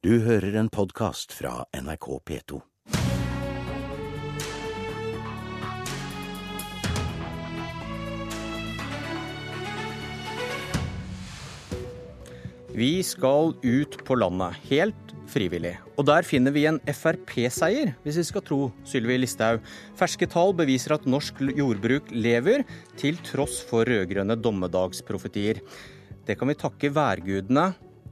Du hører en podkast fra NRK P2. Vi skal ut på landet, helt frivillig. Og der finner vi en Frp-seier, hvis vi skal tro Sylvi Listhaug. Ferske tall beviser at norsk jordbruk lever, til tross for rød-grønne dommedagsprofetier. Det kan vi takke værgudene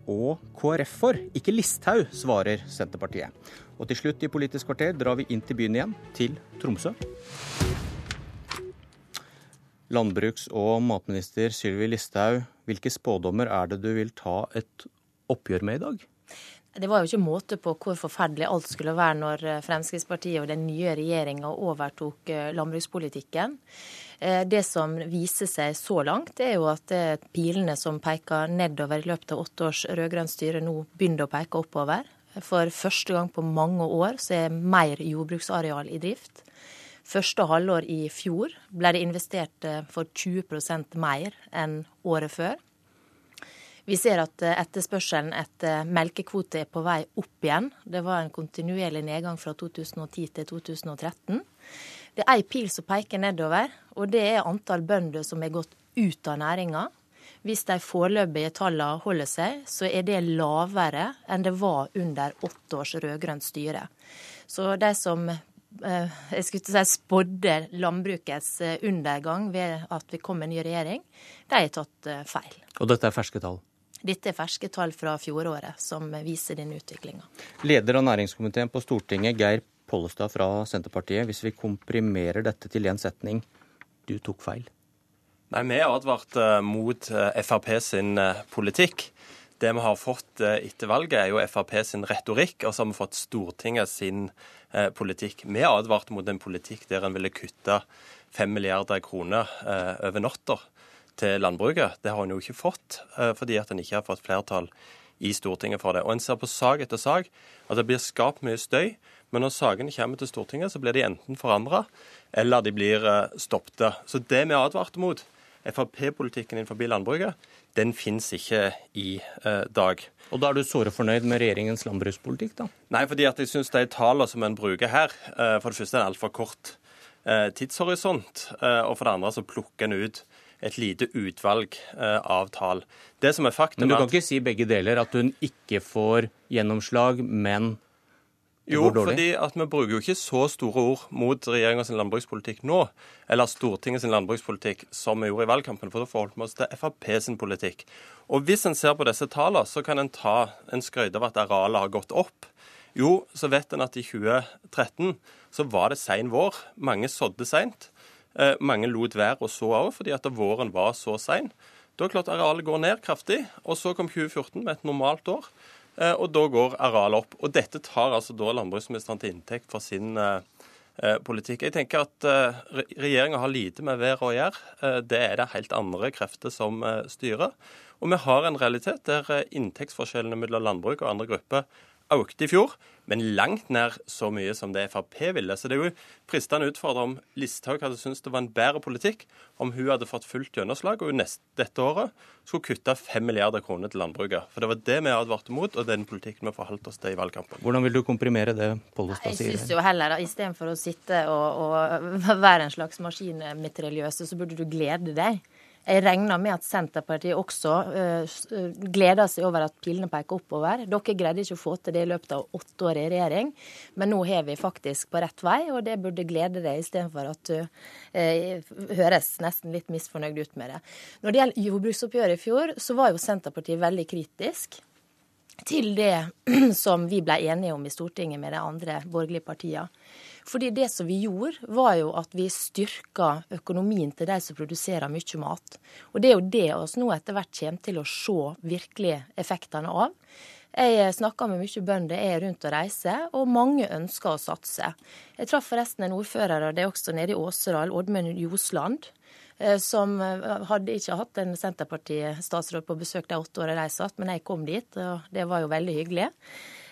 og KrF for, ikke Listhaug, svarer Senterpartiet. Og til slutt i Politisk kvarter drar vi inn til byen igjen, til Tromsø. Landbruks- og matminister Sylvi Listhaug, hvilke spådommer er det du vil ta et oppgjør med i dag? Det var jo ikke måte på hvor forferdelig alt skulle være når eh, Fremskrittspartiet og den nye regjeringa overtok eh, landbrukspolitikken. Eh, det som viser seg så langt, er jo at pilene som peker nedover i løpet av åtte års rød-grønt styre, nå begynner å peke oppover. For første gang på mange år så er mer jordbruksareal i drift. Første halvår i fjor ble det investert eh, for 20% mer enn året før. Vi ser at eh, etterspørselen etter melkekvote er på vei opp igjen. Det var en kontinuerlig nedgang fra 2010 til 2013. Det er ei pil som peker nedover, og det er antall bønder som er gått ut av næringa. Hvis de foreløpige tallene holder seg, så er det lavere enn det var under åtte års rød-grønt styre. Så de som Eh, jeg skulle si spådde landbrukets eh, undergang ved at vi kom med en ny regjering, de har tatt eh, feil. Og dette er ferske tall? Dette er ferske tall fra fjoråret som viser denne utviklinga. Leder av næringskomiteen på Stortinget, Geir Pollestad fra Senterpartiet. Hvis vi komprimerer dette til én setning, du tok feil? Nei, Vi har advart mot Frp sin politikk. Det vi har fått etter valget, er jo Frp sin retorikk, og så har vi fått Stortinget sin Eh, politikk. Vi advarte mot en politikk der en ville kutte 5 milliarder kroner eh, over natta til landbruket. Det har en jo ikke fått, eh, fordi at en ikke har fått flertall i Stortinget for det. Og En ser på sak etter sak at det blir skapt mye støy, men når sakene kommer til Stortinget, så blir de enten forandra eller de blir stoppet. Så det vi advarte mot, Frp-politikken innenfor landbruket, den finnes ikke i eh, dag. Og da er du såre fornøyd med regjeringens landbrukspolitikk, da? Nei, fordi at jeg syns de tallene som en bruker her, eh, for det første er en altfor kort eh, tidshorisont. Eh, og for det andre så plukker en ut et lite utvalg eh, av tall. Det som er faktum Men du kan ikke si begge deler, at hun ikke får gjennomslag, men jo, fordi at vi bruker jo ikke så store ord mot regjeringas landbrukspolitikk nå, eller Stortingets landbrukspolitikk, som vi gjorde i valgkampen, for da forholdt vi oss til Frp sin politikk. Og Hvis en ser på disse tallene, så kan en ta en skryte av at arealet har gått opp. Jo, så vet en at i 2013 så var det sein vår. Mange sådde seint. Eh, mange lot være å så òg, fordi at våren var så sein. Da er klart arealet går ned kraftig. Og så kom 2014 med et normalt år. Eh, og da går arealet opp. Og dette tar altså da landbruksministeren til inntekt for sin eh, eh, politikk. Jeg tenker at regjeringa har lite med været å gjøre. Det er det helt andre krefter som styrer. Og vi har en realitet der inntektsforskjellene mellom landbruk og andre grupper økte i fjor, men langt nær så mye som det Frp ville. Så det er jo fristende å utfordre om Listhaug hadde syntes det var en bedre politikk om hun hadde fått fullt gjennomslag og neste, dette året skulle kutte 5 milliarder kroner til landbruket. For det var det vi advarte mot, og den politikken vi forholdt oss til i valgkampen. Hvordan vil du komprimere det Pollestad sier? Jeg syns jo heller, istedenfor å sitte og, og være en slags maskinmitraljøse, så burde du glede deg jeg regner med at Senterpartiet også uh, gleder seg over at pilene peker oppover. Dere greide ikke å få til det i løpet av åtte år i regjering, men nå har vi faktisk på rett vei, og det burde glede deg istedenfor at du uh, høres nesten litt misfornøyd ut med det. Når det gjelder jordbruksoppgjøret i fjor, så var jo Senterpartiet veldig kritisk til det som vi ble enige om i Stortinget med de andre borgerlige partiene. Fordi det som vi gjorde, var jo at vi styrka økonomien til de som produserer mye mat. Og det er jo det oss nå etter hvert kommer til å se virkelig effektene av. Jeg snakker med mye bønder, jeg er rundt og reiser, og mange ønsker å satse. Jeg traff forresten en ordfører, og det er også nede i Åseral, Oddmund Ljosland, som eh, hadde ikke hatt en Senterparti-statsråd på besøk de åtte årene de satt, men jeg kom dit, og det var jo veldig hyggelig.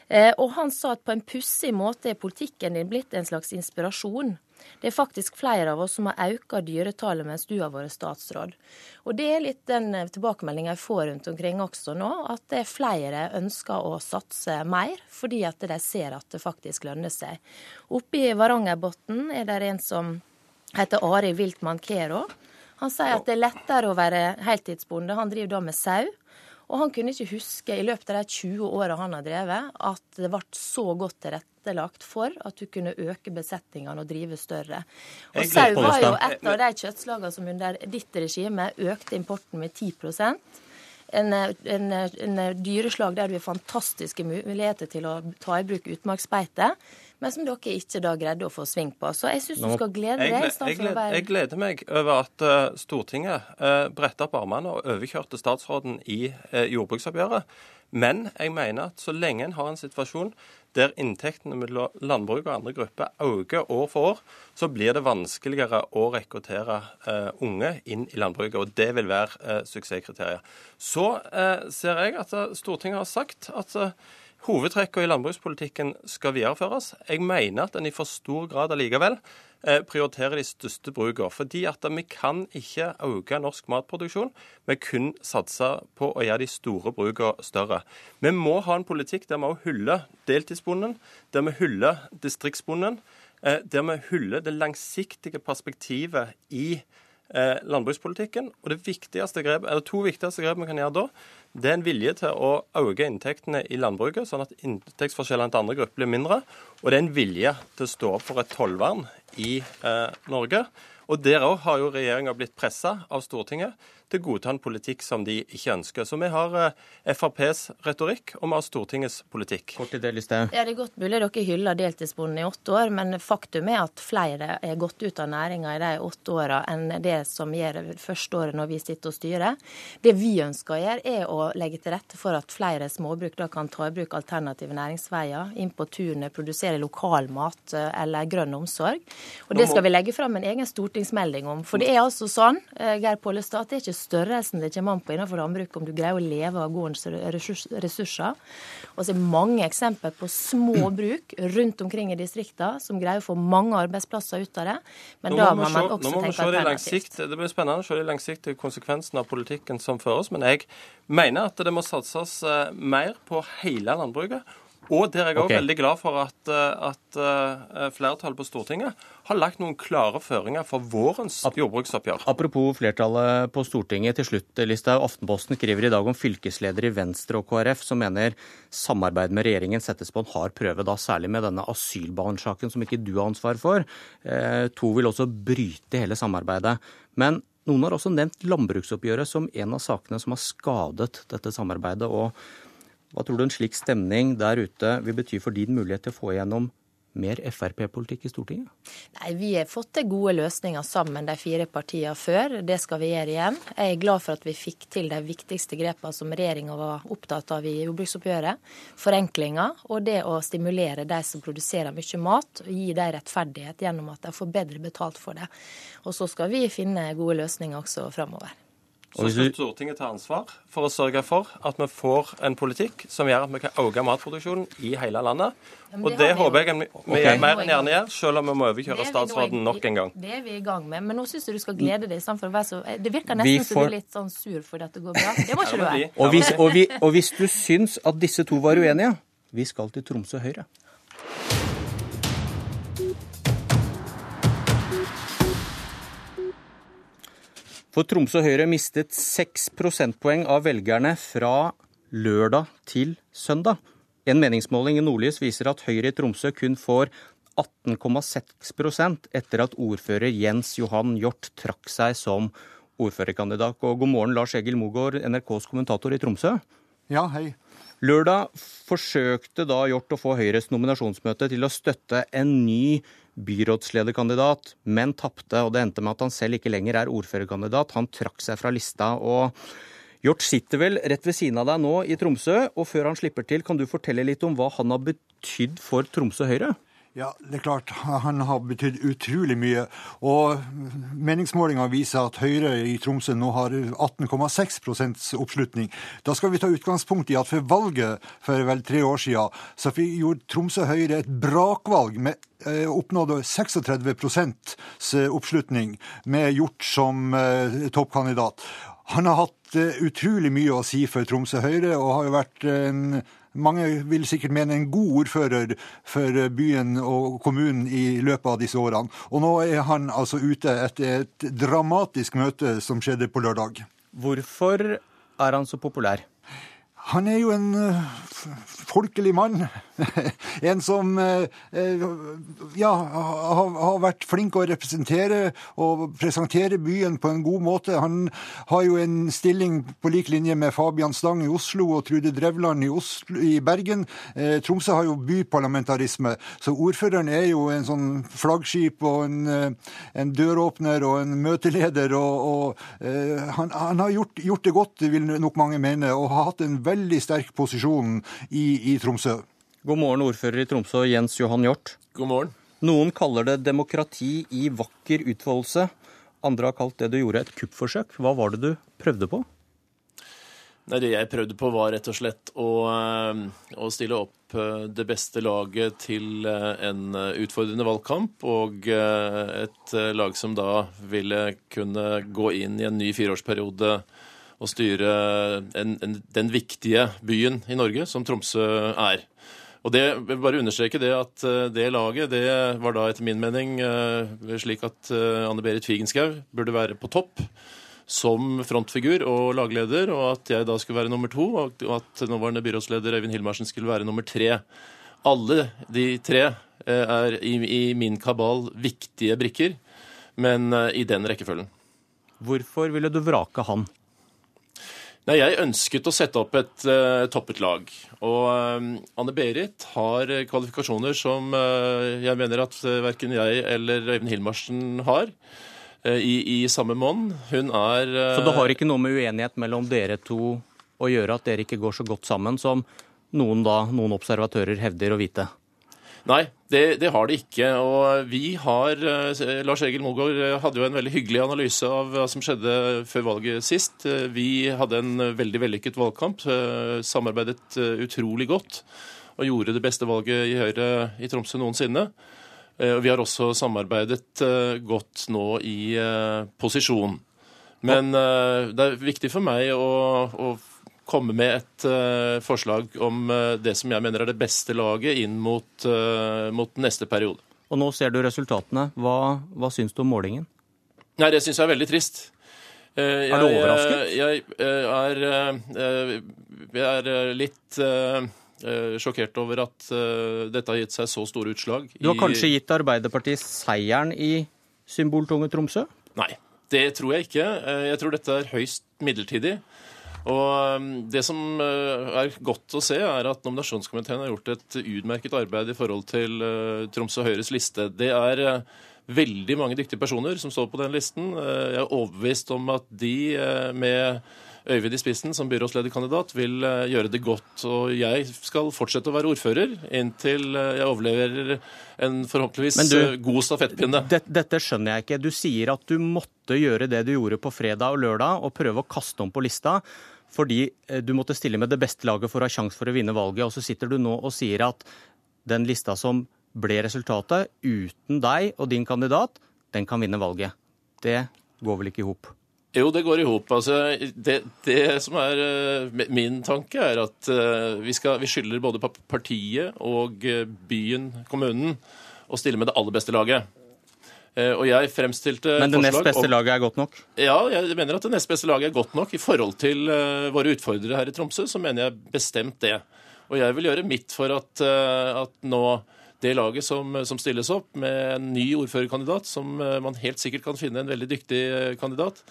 Eh, og han sa at på en pussig måte er politikken din blitt en slags inspirasjon. Det er faktisk flere av oss som har økt dyretallet mens du har vært statsråd. Og det er litt den tilbakemeldinga jeg får rundt omkring også nå, at det er flere ønsker å satse mer, fordi at de ser at det faktisk lønner seg. Oppe i Varangerbotn er det en som heter Arild Wiltmann Kero. Han sier at det er lettere å være heltidsbonde. Han driver da med sau. Og han kunne ikke huske i løpet av de 20 åra han har drevet, at det ble så godt tilrettelagt for at du kunne øke besetningene og drive større. Og Sau var jo et av de kjøttslagene som under ditt regime økte importen med 10 en, en, en dyreslag der du har fantastiske muligheter til å ta i bruk utmarksbeite men som dere ikke da greide å få sving på. Så jeg syns du skal glede deg. Jeg, jeg, jeg gleder meg over at uh, Stortinget uh, bretta opp armene og overkjørte statsråden i uh, jordbruksoppgjøret. Men jeg mener at så lenge en har en situasjon der inntektene mellom landbruk og andre grupper øker år for år, så blir det vanskeligere å rekruttere uh, unge inn i landbruket. Og det vil være uh, suksesskriteriet. Så uh, ser jeg at Stortinget har sagt at Hovedtrekkene i landbrukspolitikken skal videreføres. Jeg mener at en i for stor grad allikevel eh, prioriterer de største brukene. Fordi at vi kan ikke øke norsk matproduksjon vi kun satser på å gjøre de store brukene større. Vi må ha en politikk der vi også hyller deltidsbonden, der vi hyller distriktsbonden, eh, der vi hyller det langsiktige perspektivet i eh, landbrukspolitikken. Og det viktigste grep, eller To viktigste grep vi kan gjøre da, det er en vilje til å øke inntektene i landbruket, sånn at inntektsforskjellene til andre grupper blir mindre. Og det er en vilje til å stå opp for et tollvern i eh, Norge. Og Der òg har jo regjeringa blitt pressa av Stortinget til å godta en politikk som de ikke ønsker. Så vi har eh, FrPs retorikk, og vi har Stortingets politikk. Kort i det, Listhaug. Ja, det er godt mulig dere hyller deltidsbonden i åtte år, men faktum er at flere er gått ut av næringa i de åtte åra enn det som gjør det første året når vi sitter og styrer. Det vi ønsker å gjøre, er å legge til rette for at flere småbruk da kan ta i bruk alternative næringsveier, inn på tunet, produsere lokal mat eller grønn omsorg. Og Det skal vi legge fram en egen stortingsmelding om. For det er altså sånn, eh, Geir Pollestad, det er ikke størrelsen det kommer an på innenfor landbruket, om du greier å leve av gårdens ressurser. Og så er det mange eksempler på små bruk rundt omkring i distriktene som greier å få mange arbeidsplasser ut av det. Men da må, man også tenke alternativt. Det blir spennende å se de langsiktige konsekvensene av politikken som føres. Men jeg mener at det må satses eh, mer på hele landbruket. Og der er jeg òg okay. veldig glad for at, eh, at uh, flertallet på Stortinget har lagt noen klare føringer for vårens jordbruksoppgjør. Apropos flertallet på Stortinget til slutt, Listhaug. Aftenposten skriver i dag om fylkesleder i Venstre og KrF som mener samarbeid med regjeringen settes på en hard prøve, da særlig med denne asylbarnsaken som ikke du har ansvar for. Eh, to vil også bryte hele samarbeidet. Men noen har også nevnt landbruksoppgjøret som en av sakene som har skadet dette samarbeidet. og hva tror du en slik stemning der ute vil bety for din mulighet til å få igjennom mer Frp-politikk i Stortinget? Nei, Vi har fått til gode løsninger sammen, de fire partiene før. Det skal vi gjøre igjen. Jeg er glad for at vi fikk til de viktigste grepene som regjeringa var opptatt av i jordbruksoppgjøret. Forenklinger og det å stimulere de som produserer mye mat, og gi dem rettferdighet gjennom at de får bedre betalt for det. Og så skal vi finne gode løsninger også framover. Så skal Stortinget ta ansvar for å sørge for at vi får en politikk som gjør at vi kan øke matproduksjonen i hele landet. Og det, det håper jeg vi okay. mer enn gjerne gjør, selv om vi må overkjøre statsråden nok en gang. Det er vi i gang med. Men nå syns jeg du skal glede deg. istedenfor å være så... Det virker nesten får... som du er litt sånn sur fordi at det går bra. Det må ikke du være. Og hvis, og, vi, og hvis du syns at disse to var uenige, vi skal til Tromsø Høyre. For Tromsø Høyre mistet 6 prosentpoeng av velgerne fra lørdag til søndag. En meningsmåling i Nordlys viser at Høyre i Tromsø kun får 18,6% etter at ordfører Jens Johan Hjort trakk seg som ordførerkandidat. Og god morgen, Lars Egil Mogård, NRKs kommentator i Tromsø. Ja, hei. Lørdag forsøkte da Hjort å få Høyres nominasjonsmøte til å støtte en ny byrådslederkandidat, men tapte. Og det endte med at han selv ikke lenger er ordførerkandidat. Han trakk seg fra lista. og Hjort sitter vel rett ved siden av deg nå i Tromsø, og før han slipper til, kan du fortelle litt om hva han har betydd for Tromsø Høyre? Ja, det er klart. Han har betydd utrolig mye. Og meningsmålinga viser at Høyre i Tromsø nå har 18,6 oppslutning. Da skal vi ta utgangspunkt i at for valget for vel tre år siden, så gjorde Tromsø Høyre et brakvalg med eh, oppnådde 36 oppslutning med Hjort som eh, toppkandidat. Han har hatt eh, utrolig mye å si for Tromsø Høyre, og har jo vært en mange vil sikkert mene en god ordfører for byen og kommunen i løpet av disse årene. Og nå er han altså ute etter et dramatisk møte som skjedde på lørdag. Hvorfor er han så populær? Han er jo en uh, folkelig mann. en som uh, ja, har, vært flink å representere og presentere byen på en god måte. Han har jo en stilling på lik linje med Fabian Stang i Oslo og Trude Drevland i, Oslo, i Bergen. Tromsø har jo byparlamentarisme, så ordføreren er jo en sånn flaggskip og en, en døråpner og en møteleder. Og, og han, han, har gjort, gjort, det godt, vil nok mange mene, og har hatt en veldig veldig sterk posisjon i, i Tromsø. God morgen, ordfører i Tromsø, Jens Johan Hjort. God morgen. Noen kaller det demokrati i vakker utfoldelse. Andre har kalt det du gjorde, et kuppforsøk. Hva var det du prøvde på? Nei, Det jeg prøvde på, var rett og slett å, eh, å, stille opp eh, det beste laget til eh, en utfordrende valgkamp, og et lag som da ville kunne gå inn i en ny fireårsperiode å styre en, en, den viktige byen i Norge som Tromsø er. Og det, jeg vil bare understreke det at eh, det laget det var da etter min mening eh, slik at eh, Anne Berit Figenschou burde være på topp som frontfigur og lagleder, og at jeg da skulle være nummer to, og at nåværende byrådsleder Øyvind Hilmarsen skulle være nummer tre. Alle de tre er i, i min kabal viktige brikker, men i den rekkefølgen. Hvorfor ville du vrake han? Nei, Jeg ønsket å sette opp et uh, toppet lag. Og uh, Anne Berit har kvalifikasjoner som uh, jeg mener at verken jeg eller Øyvind Hilmarsen har. I, I, samme monn. Hun er Så det har ikke noe med uenighet mellom dere to å gjøre at dere ikke går så godt sammen som noen, da, noen observatører hevder å vite? Nei, det, det, har det ikke. Og vi har eh, Lars Egil Mogård eh, hadde jo en veldig hyggelig analyse av hva som skjedde før valget sist. Eh, vi hadde en veldig vellykket valgkamp. Samarbeidet utrolig godt og gjorde det beste valget i Høyre i Tromsø noensinne. Vi har også samarbeidet godt nå i posisjon. Men det er viktig for meg å, å komme med et uh, forslag om uh, det som jeg mener er det beste laget inn mot, uh, mot neste periode. Og nå ser du resultatene. Hva, hva syns du om målingen? Nei, Det syns jeg er veldig trist. Jeg, er du overrasket? Jeg, er, jeg er litt sjokkert over at dette har gitt seg så store utslag. Du har kanskje gitt Arbeiderpartiet seieren i symboltunge Tromsø? Nei, det tror jeg ikke. Jeg tror dette er høyst midlertidig. Og um, Det som uh, er godt å se, er at nominasjonskomiteen har gjort et utmerket arbeid i forhold til uh, Tromsø Høyres liste. Det er uh, veldig mange dyktige personer som står på den listen. Jeg er overbevist om at de med Øyvind i spissen som byrådslederkandidat vil gjøre det godt. Og jeg skal fortsette å være ordfører inntil jeg overleverer en forhåpentligvis du, god stafettpinne. Det, dette skjønner jeg ikke. Du sier at du måtte gjøre det du gjorde på fredag og lørdag, og prøve å kaste om på lista fordi eh, du måtte stille med det beste laget for å ha sjanse for å vinne valget. Og så sitter du nå og sier at den lista som ble resultatet, uten deg og din kandidat, den kan vinne valget. Det går vel ikke i hop? Jo, det går i hop. Altså, det, det, som er uh, min tanke, er at uh, vi, vi skylder både partiet og byen, kommunen, å stille med det aller beste laget. Eh, og jeg fremstilte Men det nest beste laget er godt nok? Ja, jeg mener at det nest beste laget er godt nok. I forhold til uh, våre utfordrere her i Tromsø, så mener jeg bestemt det. Og jeg vil gjøre mitt for at, uh, at nå det laget som, som, stilles opp, med en ny ordførerkandidat, som man helt sikkert kan finne en veldig dyktig kandidat,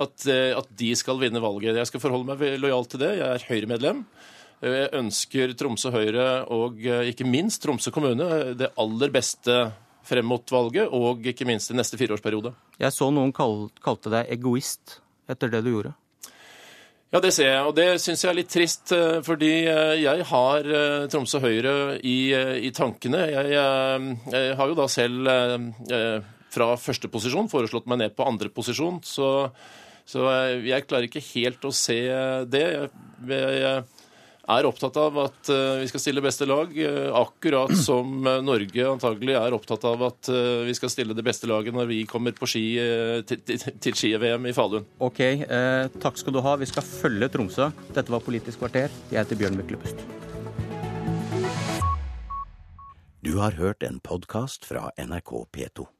at, at, de skal vinne valget. Jeg skal forholde meg lojalt til det. Jeg er Høyre-medlem. Jeg ønsker Tromsø Høyre og ikke minst Tromsø kommune det aller beste frem mot valget, og ikke minst i neste fireårsperiode. Jeg så noen kalte deg egoist etter det du gjorde. Ja, det ser jeg, og det syns jeg er litt trist. Eh, fordi eh, jeg har eh, Tromsø Høyre i, i tankene. Jeg, jeg, jeg, har jo da selv fra første posisjon foreslått meg ned på andre posisjon, så, så jeg klarer ikke helt å se det. Jeg, er opptatt av at vi skal stille beste lag, akkurat som Norge antagelig er opptatt av at vi skal stille det beste laget når vi kommer på ski til, til, til ski-VM i Falun. Ok, eh, takk skal du ha. Vi skal følge Tromsø. Dette var Politisk kvarter. Jeg heter Bjørn Myklebust. Du har hørt en podkast fra NRK P2.